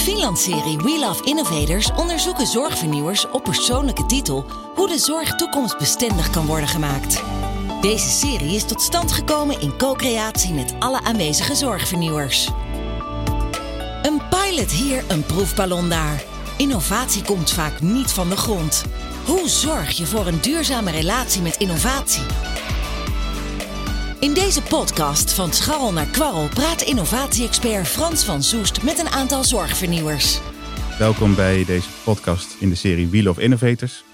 Finland-serie We Love Innovators onderzoeken zorgvernieuwers op persoonlijke titel hoe de zorg toekomstbestendig kan worden gemaakt. Deze serie is tot stand gekomen in co-creatie met alle aanwezige zorgvernieuwers. Een pilot hier, een proefballon daar. Innovatie komt vaak niet van de grond. Hoe zorg je voor een duurzame relatie met innovatie? In deze podcast van Scharrel naar Kwarrel praat innovatie-expert Frans van Soest met een aantal zorgvernieuwers. Welkom bij deze podcast in de serie Wheel of Innovators.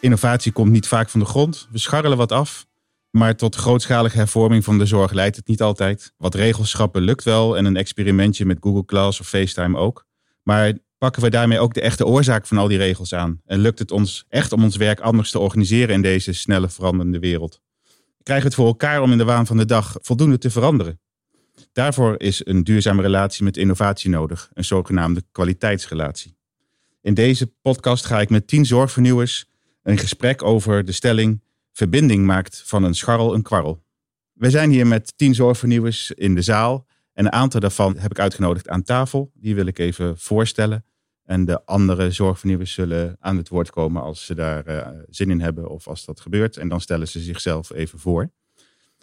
Innovatie komt niet vaak van de grond. We scharrelen wat af. Maar tot grootschalige hervorming van de zorg leidt het niet altijd. Wat regels schrappen lukt wel en een experimentje met Google Class of FaceTime ook. Maar pakken we daarmee ook de echte oorzaak van al die regels aan? En lukt het ons echt om ons werk anders te organiseren in deze snelle veranderende wereld? Krijgen we het voor elkaar om in de waan van de dag voldoende te veranderen? Daarvoor is een duurzame relatie met innovatie nodig, een zogenaamde kwaliteitsrelatie. In deze podcast ga ik met tien zorgvernieuwers een gesprek over de stelling verbinding maakt van een scharrel een kwarrel. We zijn hier met tien zorgvernieuwers in de zaal en een aantal daarvan heb ik uitgenodigd aan tafel. Die wil ik even voorstellen. En de andere zorgvernieuwers zullen aan het woord komen als ze daar uh, zin in hebben of als dat gebeurt. En dan stellen ze zichzelf even voor.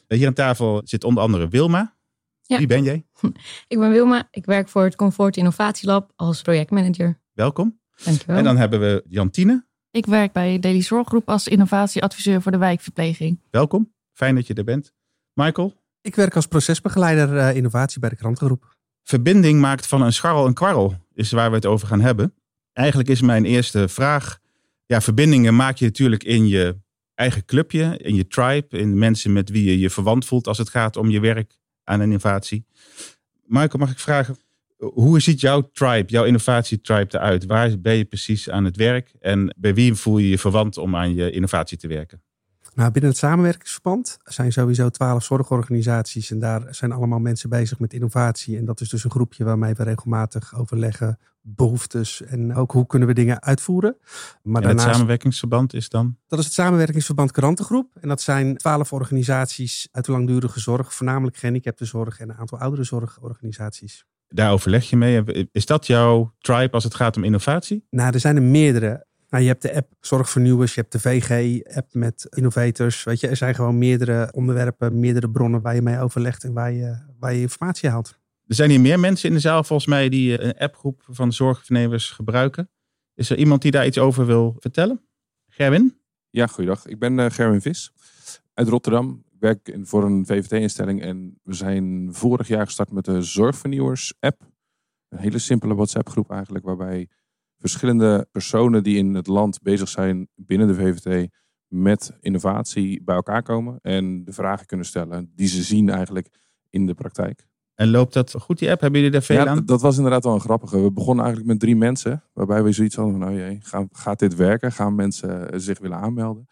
Uh, hier aan tafel zit onder andere Wilma. Ja. Wie ben jij? Ik ben Wilma. Ik werk voor het Comfort Innovatielab als projectmanager. Welkom. Dankjewel. En dan hebben we Jantine. Ik werk bij Daily Zorggroep als innovatieadviseur voor de wijkverpleging. Welkom. Fijn dat je er bent. Michael. Ik werk als procesbegeleider uh, innovatie bij de krantengroep. Verbinding maakt van een scharrel een kwarrel, is waar we het over gaan hebben. Eigenlijk is mijn eerste vraag. Ja, verbindingen maak je natuurlijk in je eigen clubje, in je tribe, in mensen met wie je je verwant voelt als het gaat om je werk aan innovatie. Michael, mag ik vragen, hoe ziet jouw tribe, jouw innovatietribe eruit? Waar ben je precies aan het werk en bij wie voel je je verwant om aan je innovatie te werken? Nou, binnen het samenwerkingsverband zijn sowieso twaalf zorgorganisaties en daar zijn allemaal mensen bezig met innovatie. En dat is dus een groepje waarmee we regelmatig overleggen behoeftes en ook hoe kunnen we dingen uitvoeren. Maar en daarnaast, het samenwerkingsverband is dan? Dat is het samenwerkingsverband Krantengroep. En dat zijn twaalf organisaties uit de langdurige zorg, voornamelijk gehandicaptenzorg en een aantal oudere zorgorganisaties. Daar overleg je mee. Is dat jouw tribe als het gaat om innovatie? Nou, er zijn er meerdere. Nou, je hebt de app Zorgvernieuwers, je hebt de VG-app met innovators. Weet je, er zijn gewoon meerdere onderwerpen, meerdere bronnen waar je mee overlegt en waar je, waar je informatie haalt. Er zijn hier meer mensen in de zaal volgens mij die een appgroep van zorgvernemers gebruiken. Is er iemand die daar iets over wil vertellen? Gerwin? Ja, goeiedag. Ik ben uh, Gerwin Vis uit Rotterdam. Ik werk in, voor een VVT-instelling en we zijn vorig jaar gestart met de Zorgvernieuwers-app. Een hele simpele WhatsApp-groep eigenlijk, waarbij verschillende personen die in het land bezig zijn binnen de VVT met innovatie bij elkaar komen en de vragen kunnen stellen die ze zien eigenlijk in de praktijk. En loopt dat goed, die app? Hebben jullie daar veel ja, aan? Dat was inderdaad wel een grappige. We begonnen eigenlijk met drie mensen, waarbij we zoiets hadden van, oh jee, gaat dit werken? Gaan mensen zich willen aanmelden?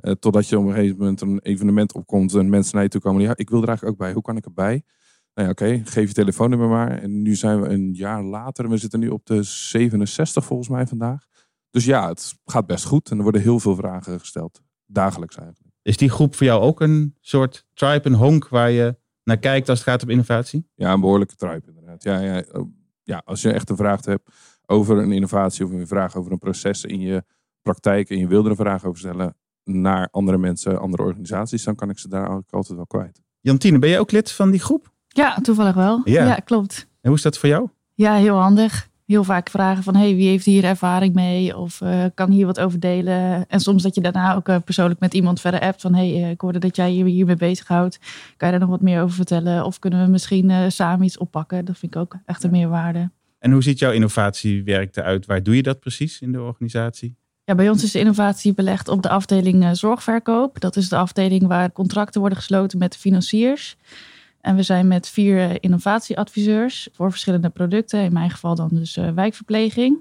Uh, totdat je op een gegeven moment een evenement opkomt en mensen naar je toe komen. Ja, ik wil er eigenlijk ook bij. Hoe kan ik erbij? Nou ja, oké, geef je telefoonnummer maar. En nu zijn we een jaar later en we zitten nu op de 67 volgens mij vandaag. Dus ja, het gaat best goed en er worden heel veel vragen gesteld. Dagelijks eigenlijk. Is die groep voor jou ook een soort tribe, een honk waar je naar kijkt als het gaat om innovatie? Ja, een behoorlijke tribe inderdaad. Ja, ja, ja, als je echt een vraag hebt over een innovatie of een vraag over een proces in je praktijk en je wil er een vraag over stellen naar andere mensen, andere organisaties, dan kan ik ze daar ook altijd wel kwijt. Jantine, ben jij ook lid van die groep? Ja, toevallig wel. Ja. ja, klopt. En hoe is dat voor jou? Ja, heel handig. Heel vaak vragen van, hey, wie heeft hier ervaring mee? Of uh, kan hier wat over delen? En soms dat je daarna ook uh, persoonlijk met iemand verder appt van, hey, uh, ik hoorde dat jij hier, hiermee bezighoudt. Kan je daar nog wat meer over vertellen? Of kunnen we misschien samen iets oppakken? Dat vind ik ook echt een meerwaarde. En hoe ziet jouw innovatiewerk eruit? Waar doe je dat precies in de organisatie? Ja, bij ons is de innovatie belegd op de afdeling zorgverkoop. Dat is de afdeling waar contracten worden gesloten met de financiers. En we zijn met vier innovatieadviseurs voor verschillende producten. In mijn geval dan dus uh, wijkverpleging.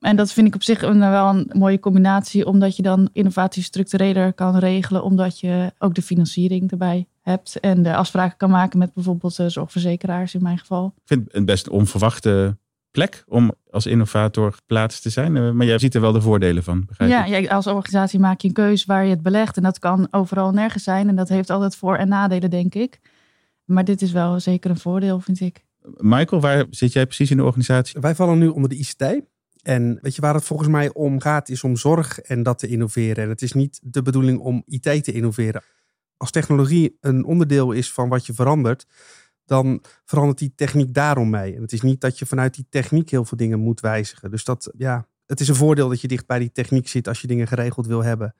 En dat vind ik op zich een, wel een mooie combinatie, omdat je dan innovatie structureler kan regelen, omdat je ook de financiering erbij hebt en de afspraken kan maken met bijvoorbeeld de zorgverzekeraars in mijn geval. Ik vind het een best onverwachte plek om als innovator geplaatst te zijn. Maar jij ziet er wel de voordelen van, begrijp ja, ja, als organisatie maak je een keuze waar je het belegt. En dat kan overal nergens zijn. En dat heeft altijd voor- en nadelen, denk ik. Maar dit is wel zeker een voordeel, vind ik. Michael, waar zit jij precies in de organisatie? Wij vallen nu onder de ICT. En weet je waar het volgens mij om gaat, is om zorg en dat te innoveren. En het is niet de bedoeling om IT te innoveren. Als technologie een onderdeel is van wat je verandert, dan verandert die techniek daarom mee. En het is niet dat je vanuit die techniek heel veel dingen moet wijzigen. Dus dat, ja, het is een voordeel dat je dicht bij die techniek zit als je dingen geregeld wil hebben.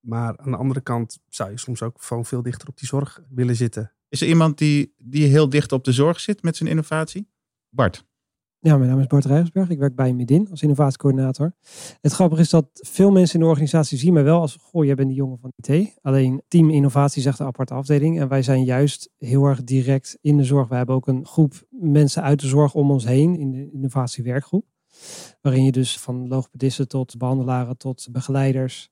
Maar aan de andere kant zou je soms ook gewoon veel dichter op die zorg willen zitten. Is er iemand die, die heel dicht op de zorg zit met zijn innovatie? Bart. Ja, mijn naam is Bart Rijsberg. Ik werk bij Midin als innovatiecoördinator. Het grappige is dat veel mensen in de organisatie zien mij wel als... Goh, jij bent die jongen van IT. Alleen team innovatie zegt een aparte afdeling. En wij zijn juist heel erg direct in de zorg. We hebben ook een groep mensen uit de zorg om ons heen in de innovatiewerkgroep. Waarin je dus van logopedisten tot behandelaren tot begeleiders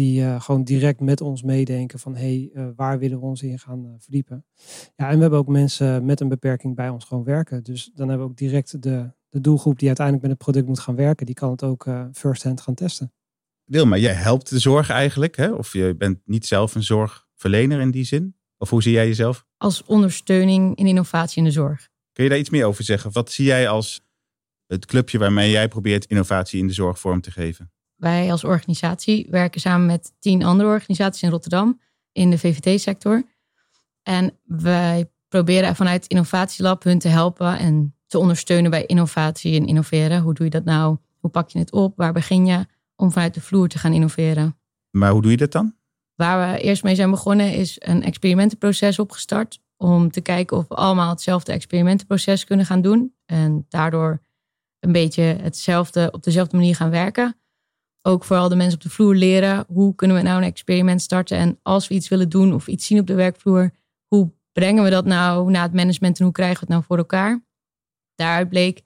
die uh, gewoon direct met ons meedenken van hé, hey, uh, waar willen we ons in gaan uh, verdiepen. Ja, en we hebben ook mensen met een beperking bij ons gewoon werken. Dus dan hebben we ook direct de, de doelgroep die uiteindelijk met het product moet gaan werken, die kan het ook first-hand gaan testen. Wilma, jij helpt de zorg eigenlijk, hè? of je bent niet zelf een zorgverlener in die zin? Of hoe zie jij jezelf? Als ondersteuning in innovatie in de zorg. Kun je daar iets meer over zeggen? Wat zie jij als het clubje waarmee jij probeert innovatie in de zorg vorm te geven? Wij als organisatie werken samen met tien andere organisaties in Rotterdam in de VVT-sector. En wij proberen vanuit Innovatielab hun te helpen en te ondersteunen bij innovatie en innoveren. Hoe doe je dat nou? Hoe pak je het op? Waar begin je om vanuit de vloer te gaan innoveren? Maar hoe doe je dat dan? Waar we eerst mee zijn begonnen is een experimentenproces opgestart. Om te kijken of we allemaal hetzelfde experimentenproces kunnen gaan doen. En daardoor een beetje hetzelfde, op dezelfde manier gaan werken ook vooral de mensen op de vloer leren. Hoe kunnen we nou een experiment starten? En als we iets willen doen of iets zien op de werkvloer, hoe brengen we dat nou naar het management en hoe krijgen we het nou voor elkaar? Daaruit bleek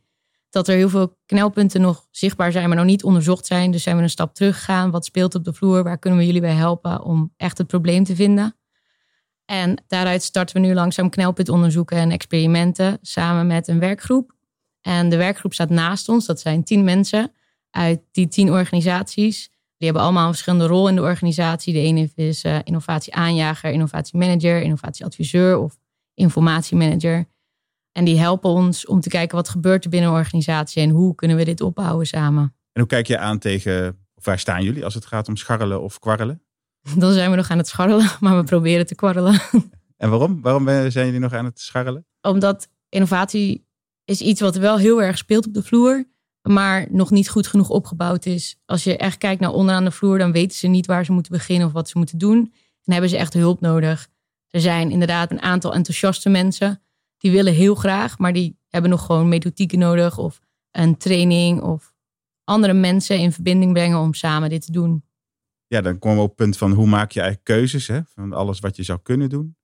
dat er heel veel knelpunten nog zichtbaar zijn, maar nog niet onderzocht zijn. Dus zijn we een stap teruggegaan. Wat speelt op de vloer? Waar kunnen we jullie bij helpen om echt het probleem te vinden? En daaruit starten we nu langzaam knelpuntonderzoeken en experimenten samen met een werkgroep. En de werkgroep staat naast ons. Dat zijn tien mensen uit die tien organisaties. Die hebben allemaal een verschillende rol in de organisatie. De ene is uh, innovatieaanjager, innovatiemanager, innovatieadviseur of informatiemanager. En die helpen ons om te kijken wat gebeurt er binnen een organisatie en hoe kunnen we dit opbouwen samen. En hoe kijk je aan tegen, of waar staan jullie als het gaat om scharrelen of kwarrelen? Dan zijn we nog aan het scharrelen, maar we proberen te kwarrelen. En waarom? Waarom zijn jullie nog aan het scharrelen? Omdat innovatie is iets wat wel heel erg speelt op de vloer maar nog niet goed genoeg opgebouwd is. Als je echt kijkt naar onderaan de vloer, dan weten ze niet waar ze moeten beginnen of wat ze moeten doen. En hebben ze echt hulp nodig. Er zijn inderdaad een aantal enthousiaste mensen die willen heel graag, maar die hebben nog gewoon methodieken nodig of een training of andere mensen in verbinding brengen om samen dit te doen. Ja, dan komen we op het punt van hoe maak je eigenlijk keuzes hè, van alles wat je zou kunnen doen.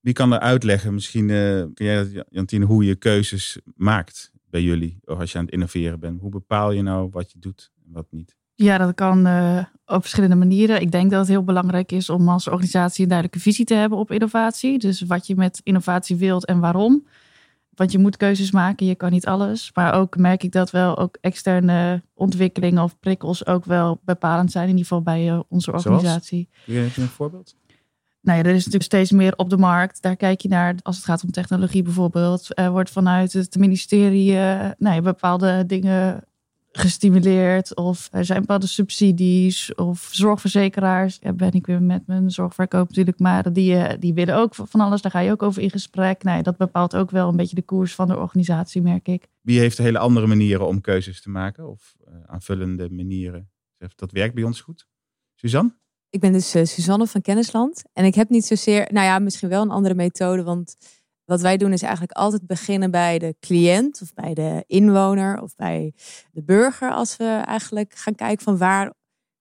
Wie kan er uitleggen, misschien uh, kun jij Jantine, hoe je keuzes maakt? Bij jullie of als je aan het innoveren bent? Hoe bepaal je nou wat je doet en wat niet? Ja, dat kan uh, op verschillende manieren. Ik denk dat het heel belangrijk is om als organisatie een duidelijke visie te hebben op innovatie. Dus wat je met innovatie wilt en waarom. Want je moet keuzes maken, je kan niet alles. Maar ook merk ik dat wel ook externe ontwikkelingen of prikkels ook wel bepalend zijn. In ieder geval bij uh, onze organisatie. Zoals? Kun je een voorbeeld? Nou ja, er is natuurlijk steeds meer op de markt. Daar kijk je naar als het gaat om technologie bijvoorbeeld. Er wordt vanuit het ministerie uh, nou ja, bepaalde dingen gestimuleerd. Of er zijn bepaalde subsidies of zorgverzekeraars. Ja, ben ik weer met mijn zorgverkoop natuurlijk. Maar die, uh, die willen ook van alles. Daar ga je ook over in gesprek. Nou dat bepaalt ook wel een beetje de koers van de organisatie, merk ik. Wie heeft hele andere manieren om keuzes te maken? Of uh, aanvullende manieren? Dat werkt bij ons goed. Suzanne? Ik ben dus uh, Suzanne van Kennisland. En ik heb niet zozeer, nou ja, misschien wel een andere methode. Want wat wij doen is eigenlijk altijd beginnen bij de cliënt of bij de inwoner of bij de burger. Als we eigenlijk gaan kijken van waar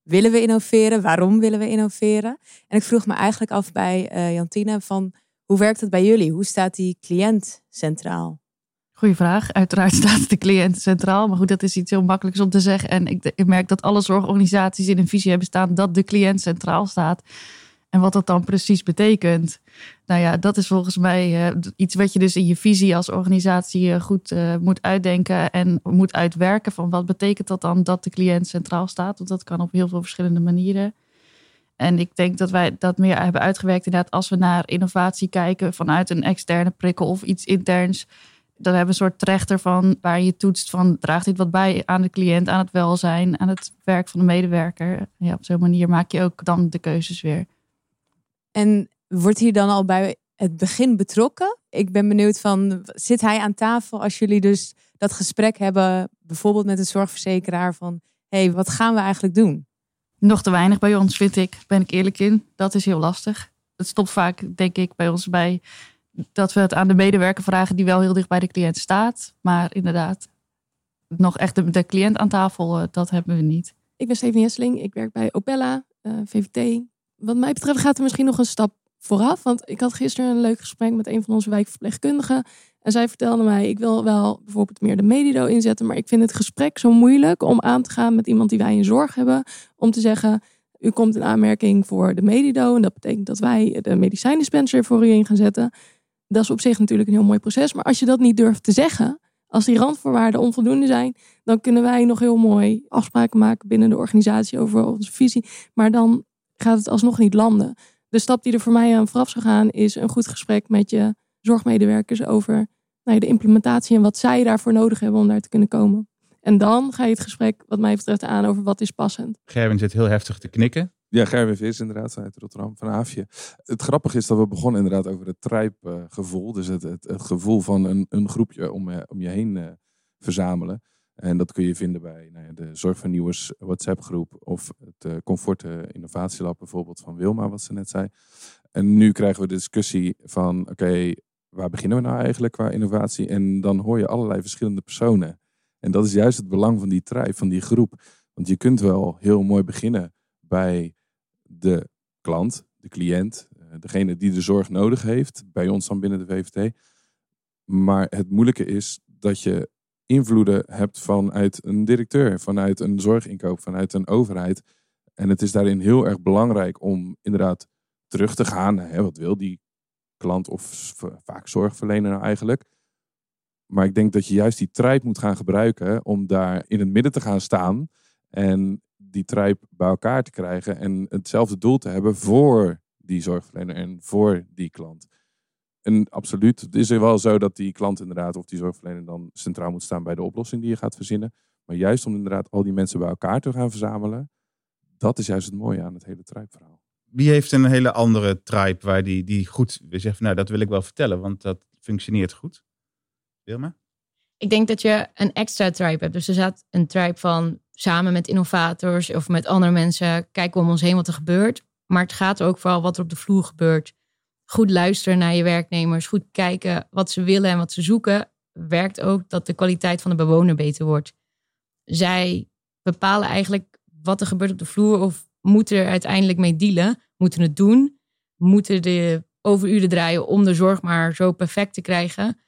willen we innoveren, waarom willen we innoveren. En ik vroeg me eigenlijk af bij uh, Jantine van hoe werkt het bij jullie? Hoe staat die cliënt centraal? Goeie vraag. Uiteraard staat de cliënt centraal. Maar goed, dat is iets heel makkelijks om te zeggen. En ik, ik, merk dat alle zorgorganisaties in een visie hebben staan dat de cliënt centraal staat. En wat dat dan precies betekent. Nou ja, dat is volgens mij uh, iets wat je dus in je visie als organisatie uh, goed uh, moet uitdenken en moet uitwerken. Van wat betekent dat dan dat de cliënt centraal staat? Want dat kan op heel veel verschillende manieren. En ik denk dat wij dat meer hebben uitgewerkt inderdaad als we naar innovatie kijken vanuit een externe prikkel of iets interns Dan hebben we een soort trechter van waar je toetst van draagt dit wat bij aan de cliënt, aan het welzijn, aan het werk van de medewerker. Ja, op zo'n manier maak je ook dan de keuzes weer. En wordt hier dan al bij het begin betrokken? Ik ben benieuwd van, zit hij aan tafel als jullie dus dat gesprek hebben, bijvoorbeeld met een zorgverzekeraar van, hé, hey, wat gaan we eigenlijk doen? Nog te weinig bij ons, vind ik, ben ik eerlijk in. Dat is heel lastig. Het stopt vaak, denk ik, bij ons bij dat we het aan de medewerker vragen die wel heel dicht bij de cliënt staat. Maar inderdaad, nog echt de, cliënt aan tafel, eh, dat hebben we niet. Ik ben Steven Jesseling, ik werk bij Opella, uh, VVT. Wat mij betreft gaat er misschien nog een stap vooraf. Want ik had gisteren een leuk gesprek met een van onze wijkverpleegkundigen. En zij vertelde mij, ik wil wel bijvoorbeeld meer de medido inzetten. Maar ik vind het gesprek zo moeilijk om aan te gaan met iemand die wij in zorg hebben. Om te zeggen, u komt in aanmerking voor de medido. En dat betekent dat wij de medicijndispenser voor u in gaan zetten. Dat is op zich natuurlijk een heel mooi proces. Maar als je dat niet durft te zeggen, als die randvoorwaarden onvoldoende zijn, dan kunnen wij nog heel mooi afspraken maken binnen de organisatie over onze visie. Maar dan gaat het alsnog niet landen. De stap die er voor mij aan vooraf zou gaan, is een goed gesprek met je zorgmedewerkers over nou, de implementatie en wat zij daarvoor nodig hebben om daar te kunnen komen. En dan ga je het gesprek, wat mij betreft, aan over wat is passend. Gerwin zit heel heftig te knikken. Ja, Gerwin Vis inderdaad, uit Rotterdam, van Aafje. Het grappige is dat we begonnen inderdaad over het trijpgevoel. dus het, het, gevoel van een, een groepje om, eh, om je heen uh, verzamelen. En dat kun je vinden bij nou ja, de Zorgvernieuwers WhatsApp groep. Of het uh, Comfort Innovatielab bijvoorbeeld van Wilma, wat ze net zei. En nu krijgen we de discussie van, oké, waar beginnen we nou eigenlijk qua innovatie? En dan hoor je allerlei verschillende personen. En dat is juist het belang van die tribe, van die groep. Want je kunt wel heel mooi beginnen bij de klant, de cliënt, eh, degene die de zorg nodig heeft, bij ons dan binnen de VVT. Maar het moeilijke is dat je invloeden hebt vanuit een directeur, vanuit een zorginkoop, vanuit een overheid. En het is daarin heel erg belangrijk om inderdaad terug te gaan. Hè, wat wil die klant of vaak zorgverlener nou eigenlijk? Maar ik denk dat je juist die tribe moet gaan gebruiken om daar in het midden te gaan staan. En die tribe bij elkaar te krijgen en hetzelfde doel te hebben voor die zorgverlener en voor die klant. En absoluut, het is wel zo dat die klant inderdaad of die zorgverlener dan centraal moet staan bij de oplossing die je gaat verzinnen. Maar juist om inderdaad al die mensen bij elkaar te gaan verzamelen, dat is juist het mooie aan het hele tribe-verhaal. Wie heeft een hele andere tribe waar die, die goed weer zegt, nou dat wil ik wel vertellen, want dat functioneert goed? Wilma? Ik denk dat je een extra tribe hebt. Dus er staat een tribe van samen met innovators of met andere mensen kijken om ons heen wat er gebeurt. Maar het gaat ook vooral wat er op de vloer gebeurt. Goed luisteren naar je werknemers, goed kijken wat ze willen en wat ze zoeken, werkt ook dat de kwaliteit van de bewoner beter wordt. Zij bepalen eigenlijk wat er gebeurt op de vloer of moeten er uiteindelijk mee dealen, moeten het doen, moeten de overuren draaien om de zorg maar zo perfect te krijgen.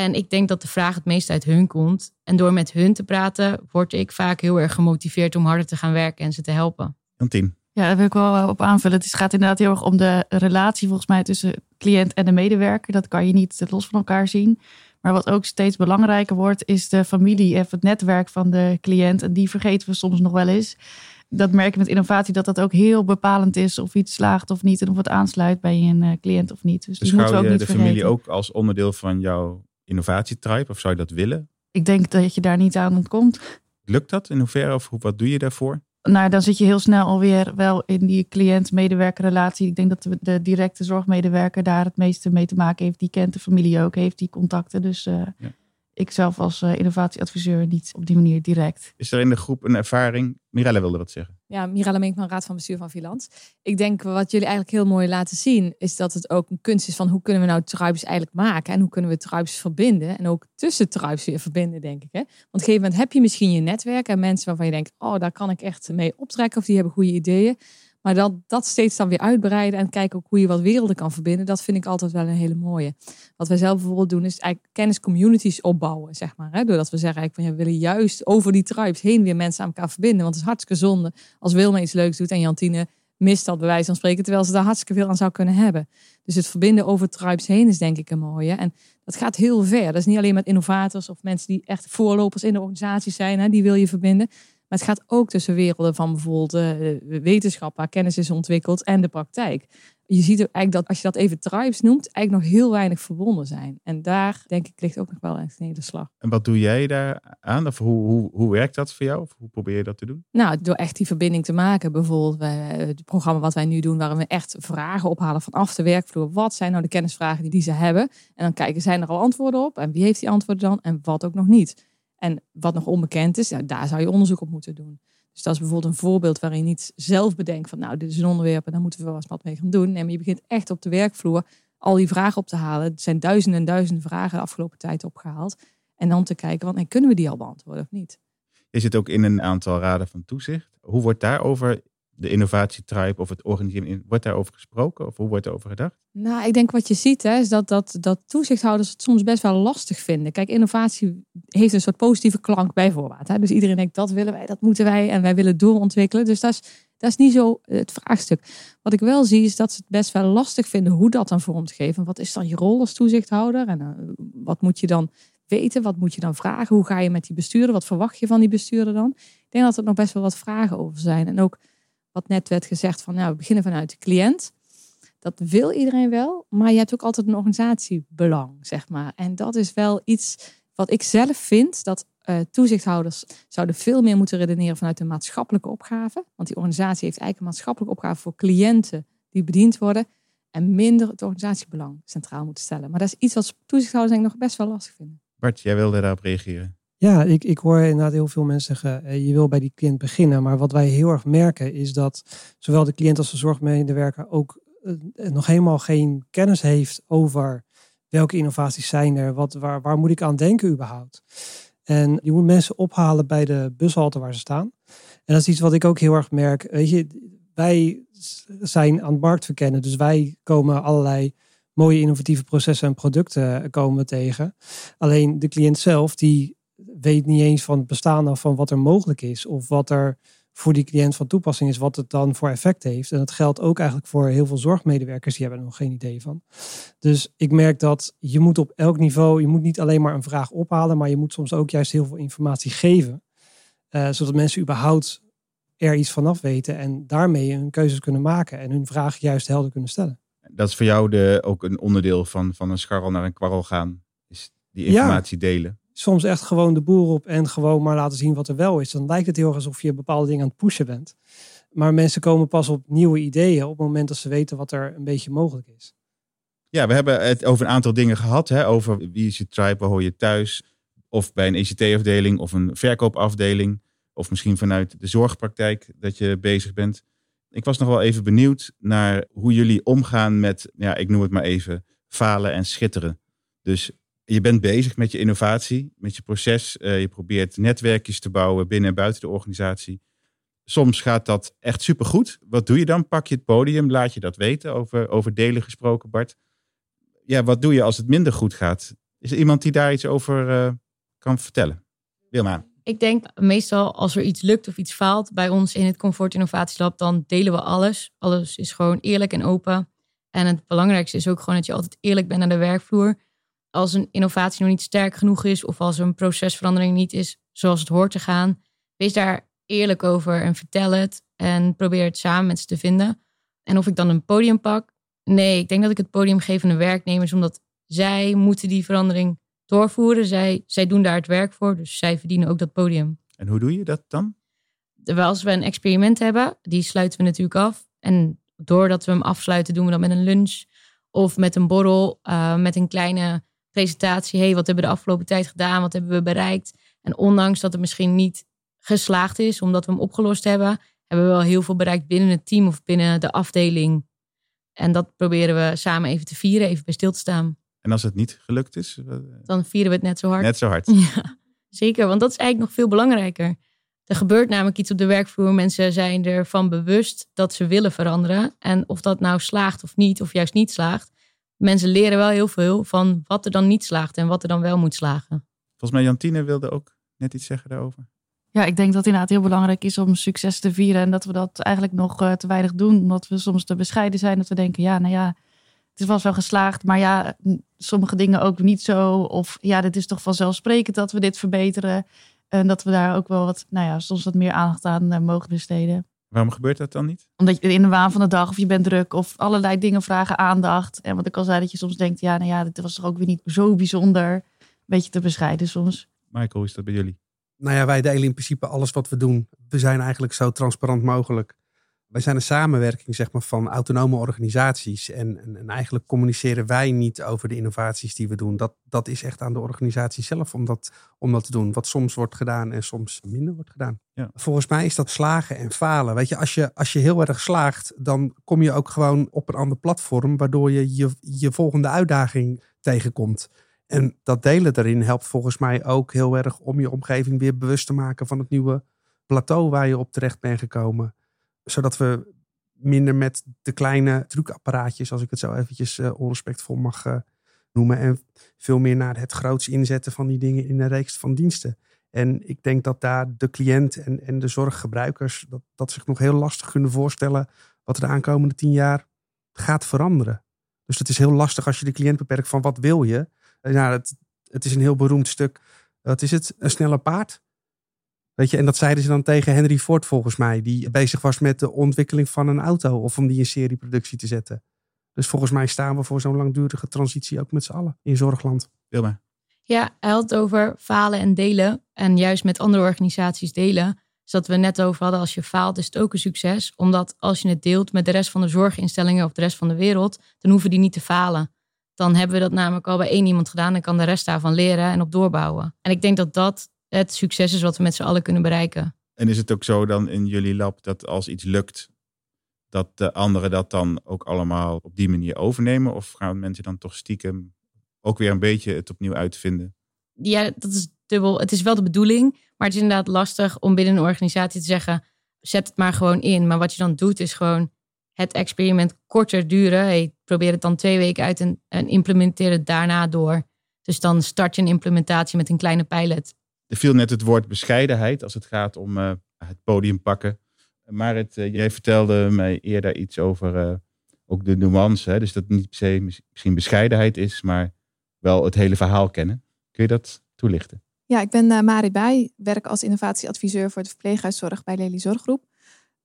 En ik denk dat de vraag het meest uit hun komt. En door met hun te praten, word ik vaak heel erg gemotiveerd om harder te gaan werken en ze te helpen. Jantien. Ja, daar wil ik wel op aanvullen. Het gaat inderdaad heel erg om de relatie volgens mij tussen cliënt en de medewerker. Dat kan je niet los van elkaar zien. Maar wat ook steeds belangrijker wordt, is de familie en het netwerk van de cliënt. En die vergeten we soms nog wel eens. Dat merken met innovatie dat dat ook heel bepalend is of iets slaagt of niet. En of het aansluit bij een eh, cliënt of niet. Dus, dus die moeten we ook niet de familie ook als onderdeel van jouw innovatietribe? Of zou je dat willen? Ik denk dat je daar niet aan ontkomt. Lukt dat? In hoeverre of wat doe je daarvoor? Nou, dan zit je heel snel alweer wel in die cliënt-medewerker relatie. Ik denk dat de, de, directe zorgmedewerker daar het meeste mee te maken heeft. Die kent de familie ook, heeft die contacten. Dus uh, ja ik zelf als uh, innovatieadviseur niet op die manier direct. Is er in de groep een ervaring? Mirella wilde wat zeggen. Ja, Mirella Mink van Raad van Bestuur van Vilans. Ik denk wat jullie eigenlijk heel mooi laten zien, is dat het ook een kunst is van hoe kunnen we nou tribes eigenlijk maken en hoe kunnen we tribes verbinden en ook tussen tribes weer verbinden, denk ik. Hè? Want op een gegeven moment heb je misschien je netwerk en mensen waarvan je denkt, oh, daar kan ik echt mee optrekken of die hebben goede ideeën. Maar dat, dat steeds dan weer uitbreiden en kijken hoe je wat werelden kan verbinden, dat vind ik altijd wel een hele mooie. Wat wij zelf bijvoorbeeld doen, is eigenlijk kenniscommunities opbouwen, zeg maar. Hè? Doordat we zeggen, eigenlijk, van, ja, we willen juist over die tribes heen weer mensen aan elkaar verbinden. Want het is hartstikke zonde als Wilma iets leuks doet en Jantine mist dat bij wijze van spreken, terwijl ze daar hartstikke veel aan zou kunnen hebben. Dus het verbinden over tribes heen is denk ik een mooie. En dat gaat heel ver. Dat is niet alleen met innovators of mensen die echt voorlopers in de organisatie zijn, hè, die wil je verbinden. Maar het gaat ook tussen werelden van bijvoorbeeld uh, wetenschap, waar kennis is ontwikkeld, en de praktijk. je ziet ook eigenlijk dat als je dat even tribes noemt, eigenlijk nog heel weinig verbonden zijn. En daar denk ik ligt ook nog wel echt een hele slag. En wat doe jij daar aan? Of hoe, hoe, hoe werkt dat voor jou? Of hoe probeer je dat te doen? Nou, door echt die verbinding te maken. Bijvoorbeeld bij het programma wat wij nu doen, waarin we echt vragen ophalen vanaf de werkvloer. Wat zijn nou de kennisvragen die, die ze hebben? En dan kijken, zijn er al antwoorden op? En wie heeft die antwoorden dan? En wat ook nog niet? En wat nog onbekend is, daar zou je onderzoek op moeten doen. Dus dat is bijvoorbeeld een voorbeeld waarin je niet zelf bedenkt van nou, dit is een onderwerp en daar moeten we wel eens wat mee gaan doen. Nee, maar je begint echt op de werkvloer al die vragen op te halen. Er zijn duizenden en duizenden vragen de afgelopen tijd opgehaald. En dan te kijken, want, kunnen we die al beantwoorden of niet? Je zit ook in een aantal raden van toezicht. Hoe wordt daarover de innovatietribe of het organiseren, wordt daarover gesproken of hoe wordt er over gedacht? Nou, ik denk wat je ziet hè, is dat, dat, dat toezichthouders het soms best wel lastig vinden. Kijk, innovatie heeft een soort positieve klank bij voorbaat. Hè? Dus iedereen denkt, dat willen wij, dat moeten wij en wij willen doorontwikkelen. Dus dat is, dat is niet zo het vraagstuk. Wat ik wel zie is dat ze het best wel lastig vinden hoe dat dan vorm te geven. Wat is dan je rol als toezichthouder en uh, wat moet je dan weten? Wat moet je dan vragen? Hoe ga je met die bestuurder? Wat verwacht je van die bestuurder dan? Ik denk dat er nog best wel wat vragen over zijn. En ook wat net werd gezegd van, nou, we beginnen vanuit de cliënt. Dat wil iedereen wel, maar je hebt ook altijd een organisatiebelang, zeg maar. En dat is wel iets wat ik zelf vind, dat uh, toezichthouders zouden veel meer moeten redeneren vanuit de maatschappelijke opgave. Want die organisatie heeft eigenlijk een maatschappelijke opgave voor cliënten die bediend worden. En minder het organisatiebelang centraal moeten stellen. Maar dat is iets wat toezichthouders denk ik nog best wel lastig vinden. Bart, jij wilde daarop reageren. Ja, ik, ik hoor inderdaad heel veel mensen zeggen, eh, je wil bij die cliënt beginnen. Maar wat wij heel erg merken is dat zowel de cliënt als de zorgmedewerker ook eh, nog helemaal geen kennis heeft over welke innovaties zijn er, wat, waar, waar moet ik aan denken überhaupt. En je moet mensen ophalen bij de bushalte waar ze staan. En dat is iets wat ik ook heel erg merk. Weet je, wij zijn aan het markt verkennen, dus wij komen allerlei mooie innovatieve processen en producten komen tegen. Alleen de cliënt zelf, die weet niet eens van het bestaan af van wat er mogelijk is. Of wat er voor die cliënt van toepassing is, wat het dan voor effect heeft. En dat geldt ook eigenlijk voor heel veel zorgmedewerkers, die hebben er nog geen idee van. Dus ik merk dat je moet op elk niveau, je moet niet alleen maar een vraag ophalen, maar je moet soms ook juist heel veel informatie geven. Uh, zodat mensen überhaupt er iets vanaf weten en daarmee hun keuzes kunnen maken en hun vraag juist helder kunnen stellen. Dat is voor jou de, ook een onderdeel van, van een scharrel naar een kwarrel gaan, is die informatie delen soms echt gewoon de boer op en gewoon maar laten zien wat er wel is. Dan lijkt het heel erg alsof je bepaalde dingen aan het pushen bent. Maar mensen komen pas op nieuwe ideeën op het moment dat ze weten wat er een beetje mogelijk is. Ja, we hebben het over een aantal dingen gehad. Hè? Over wie is je tribe, waar hoor je thuis? Of bij een ECT-afdeling of een verkoopafdeling. Of misschien vanuit de zorgpraktijk dat je bezig bent. Ik was nog wel even benieuwd naar hoe jullie omgaan met, ja, ik noem het maar even, falen en schitteren. Dus je bent bezig met je innovatie, met je proces. Uh, je probeert netwerkjes te bouwen binnen en buiten de organisatie. Soms gaat dat echt supergoed. Wat doe je dan? Pak je het podium, laat je dat weten, over, over delen gesproken, Bart. Ja, wat doe je als het minder goed gaat? Is er iemand die daar iets over uh, kan vertellen? Wilma. Ik denk meestal als er iets lukt of iets faalt bij ons in het Comfort Innovatielab, dan delen we alles. Alles is gewoon eerlijk en open. En het belangrijkste is ook gewoon dat je altijd eerlijk bent naar de werkvloer als een innovatie nog niet sterk genoeg is of als een procesverandering niet is zoals het hoort te gaan, wees daar eerlijk over en vertel het en probeer het samen met ze te vinden. En of ik dan een podium pak? Nee, ik denk dat ik het podium geef aan de werknemers, omdat zij moeten die verandering doorvoeren. Zij, zij doen daar het werk voor, dus zij verdienen ook dat podium. En hoe doe je dat dan? Als we een experiment hebben, die sluiten we natuurlijk af. En doordat we hem afsluiten, doen we dat met een lunch of met een borrel, uh, met een kleine presentatie. hey, wat hebben we de afgelopen tijd gedaan? Wat hebben we bereikt? En ondanks dat het misschien niet geslaagd is, omdat we hem opgelost hebben, hebben we wel heel veel bereikt binnen het team of binnen de afdeling. En dat proberen we samen even te vieren, even bij stil te staan. En als het niet gelukt is? Dan vieren we het net zo hard. Net zo hard. Ja, zeker, want dat is eigenlijk nog veel belangrijker. Er gebeurt namelijk iets op de werkvloer. Mensen zijn ervan bewust dat ze willen veranderen. En of dat nou slaagt of niet, of juist niet slaagt, mensen leren wel heel veel van wat er dan niet slaagt en wat er dan wel moet slagen. Volgens mij Jantine wilde ook net iets zeggen daarover. Ja, ik denk dat het inderdaad heel belangrijk is om succes te vieren. En dat we dat eigenlijk nog uh, te weinig doen. Omdat we soms te bescheiden zijn. Dat we denken, ja, nou ja, het was wel geslaagd. Maar ja, sommige dingen ook niet zo. Of ja, dit is toch vanzelfsprekend dat we dit verbeteren. En dat we daar ook wel wat, nou ja, soms wat meer aandacht aan uh, mogen besteden. Waarom gebeurt dat dan niet? Omdat je in de waan van de dag of je bent druk of allerlei dingen vragen aandacht. En wat ik al zei, dat je soms denkt, ja, nou ja, dit was toch ook weer niet zo bijzonder. Een beetje te bescheiden soms. Michael, hoe is dat bij jullie? Nou ja, wij delen in principe alles wat we doen. We zijn eigenlijk zo transparant mogelijk. Wij zijn een samenwerking zeg maar, van autonome organisaties. En, en, en, eigenlijk communiceren wij niet over de innovaties die we doen. Dat, dat is echt aan de organisatie zelf om dat, om dat te doen. Wat soms wordt gedaan en soms minder wordt gedaan. Ja. Volgens mij is dat slagen en falen. Weet je als, je, als je heel erg slaagt, dan kom je ook gewoon op een ander platform. Waardoor je je, je volgende uitdaging tegenkomt. En dat delen daarin helpt volgens mij ook heel erg om je omgeving weer bewust te maken van het nieuwe plateau waar je op terecht bent gekomen. Zodat we minder met de kleine trucapparaatjes, als ik het zo eventjes uh, onrespectvol mag uh, noemen. En veel meer naar het groots inzetten van die dingen in een reeks van diensten. En ik denk dat daar de cliënt en, en de zorggebruikers dat, dat zich nog heel lastig kunnen voorstellen wat er de aankomende tien jaar gaat veranderen. Dus het is heel lastig als je de cliënt beperkt van wat wil je. Ja, het, het is een heel beroemd stuk. Wat is het? Een snelle paard. Weet je, en dat zeiden ze dan tegen Henry Ford volgens mij, die bezig was met de ontwikkeling van een auto of om die in serieproductie te zetten. Dus volgens mij staan we voor zo'n langdurige transitie ook met z'n allen in zorgland. Wilma. Ja, hij had het over falen en delen. En juist met andere organisaties delen. Dus dat we net over hadden, als je faalt is het ook een succes. Omdat als je het deelt met de rest van de zorginstellingen of de rest van de wereld, dan hoeven die niet te falen. Dan hebben we dat namelijk al bij één iemand gedaan en kan de rest daarvan leren en op doorbouwen. En ik denk dat dat het succes is wat we met z'n allen kunnen bereiken. En is het ook zo dan in jullie lab dat als iets lukt, dat de anderen dat dan ook allemaal op die manier overnemen? Of gaan mensen dan toch stiekem ook weer een beetje het opnieuw uitvinden? Ja, dat is dubbel. Het is wel de bedoeling, maar het is inderdaad lastig om binnen een organisatie te zeggen: zet het maar gewoon in. Maar wat je dan doet, is gewoon het experiment korter duren. Hey, probeer het dan twee weken uit en, en implementeer het daarna door. Dus dan start je een implementatie met een kleine pilot. Er viel net het woord bescheidenheid als het gaat om uh, het podium pakken. Marit, uh, jij vertelde mij eerder iets over uh, ook de nuance. Hè? Dus dat niet per se misschien bescheidenheid is, maar wel het hele verhaal kennen. Kun je dat toelichten? Ja, ik ben Marit Bij, werk als innovatieadviseur voor de verpleeghuiszorg bij Lely Zorggroep.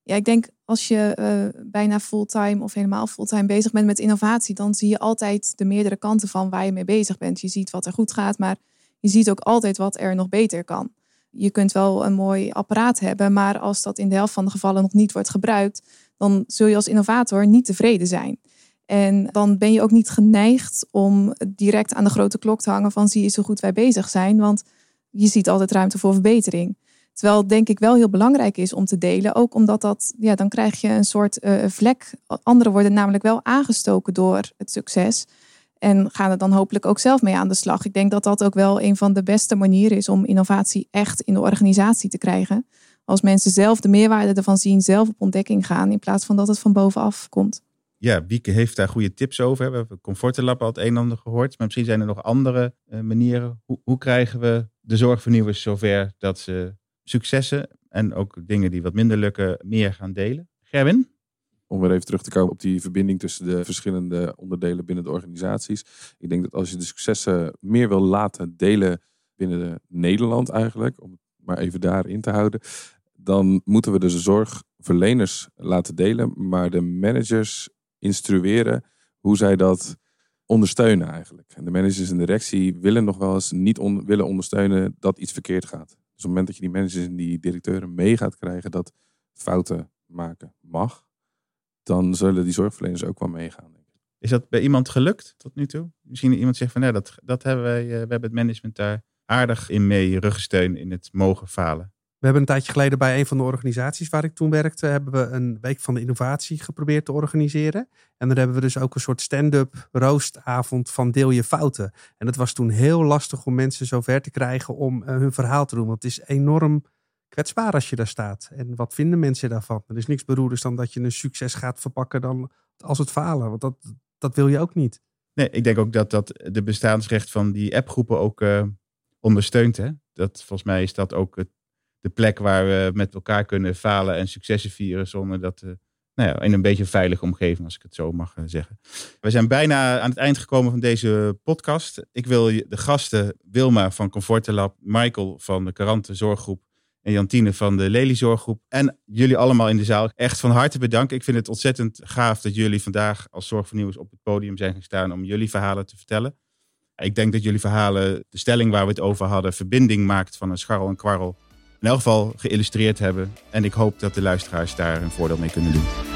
Ja, ik denk als je uh, bijna fulltime of helemaal fulltime bezig bent met innovatie, dan zie je altijd de meerdere kanten van waar je mee bezig bent. Je ziet wat er goed gaat, maar je ziet ook altijd wat er nog beter kan. Je kunt wel een mooi apparaat hebben, maar als dat in de helft van de gevallen nog niet wordt gebruikt, dan zul je als innovator niet tevreden zijn. En dan ben je ook niet geneigd om direct aan de grote klok te hangen van zie je zo goed wij bezig zijn, want je ziet altijd ruimte voor verbetering. Terwijl denk ik wel heel belangrijk is om te delen. Ook omdat dat, ja, dan krijg je een soort uh, vlek. Anderen worden namelijk wel aangestoken door het succes. En gaan er dan hopelijk ook zelf mee aan de slag. Ik denk dat dat ook wel een van de beste manieren is om innovatie echt in de organisatie te krijgen. Als mensen zelf de meerwaarde ervan zien, zelf op ontdekking gaan. In plaats van dat het van bovenaf komt. Ja, Wieke heeft daar goede tips over. We hebben Comfortelab al het een en ander gehoord. Maar misschien zijn er nog andere uh, manieren. Hoe, hoe krijgen we de zorgvernieuwers zover dat ze successen en ook dingen die wat minder lukken meer gaan delen. Gerwin? Om weer even terug te komen op die verbinding tussen de verschillende onderdelen binnen de organisaties. Ik denk dat als je de successen meer wil laten delen binnen de Nederland eigenlijk, om het maar even daarin te houden, dan moeten we de zorgverleners laten delen, maar de managers instrueren hoe zij dat ondersteunen eigenlijk. En de managers en de directie willen nog wel eens niet on willen ondersteunen dat iets verkeerd gaat. Dus op het moment dat je die managers en die directeuren mee gaat krijgen dat fouten maken mag, dan zullen die zorgverleners ook wel meegaan. Is dat bij iemand gelukt tot nu toe? Misschien iemand zegt van ja, dat, dat hebben wij, uh, we hebben het management daar aardig in mee ruggensteun in het mogen falen. We hebben een tijdje geleden bij een van de organisaties waar ik toen werkte, hebben we een week van de innovatie geprobeerd te organiseren. En dan hebben we dus ook een soort stand-up roostavond van deel je fouten. En het was toen heel lastig om mensen zover te krijgen om uh, hun verhaal te doen. Want het is enorm kwetsbaar als je daar staat. En wat vinden mensen daarvan? Er is niks beroerders dan dat je een succes gaat verpakken dan als het falen. Want dat, dat wil je ook niet. Nee, ik denk ook dat dat de bestaansrecht van die appgroepen ook uh, ondersteunt. Hè? Dat, volgens mij is dat ook de plek waar we met elkaar kunnen falen en successen vieren zonder dat, uh, nou ja, in een beetje veilige omgeving, als ik het zo mag uh, zeggen. We zijn bijna aan het eind gekomen van deze podcast. Ik wil de gasten Wilma van Comfortelab, Michael van de Karante Zorggroep en Jantine van de Lelyzorggroep. En jullie allemaal in de zaal. Echt van harte bedankt. Ik vind het ontzettend gaaf dat jullie vandaag als zorgvernieuwers op het podium zijn gestaan om jullie verhalen te vertellen. Ik denk dat jullie verhalen, de stelling waar we het over hadden, verbinding maakt van een scharrel en kwarrel. In elk geval geïllustreerd hebben. En ik hoop dat de luisteraars daar een voordeel mee kunnen doen.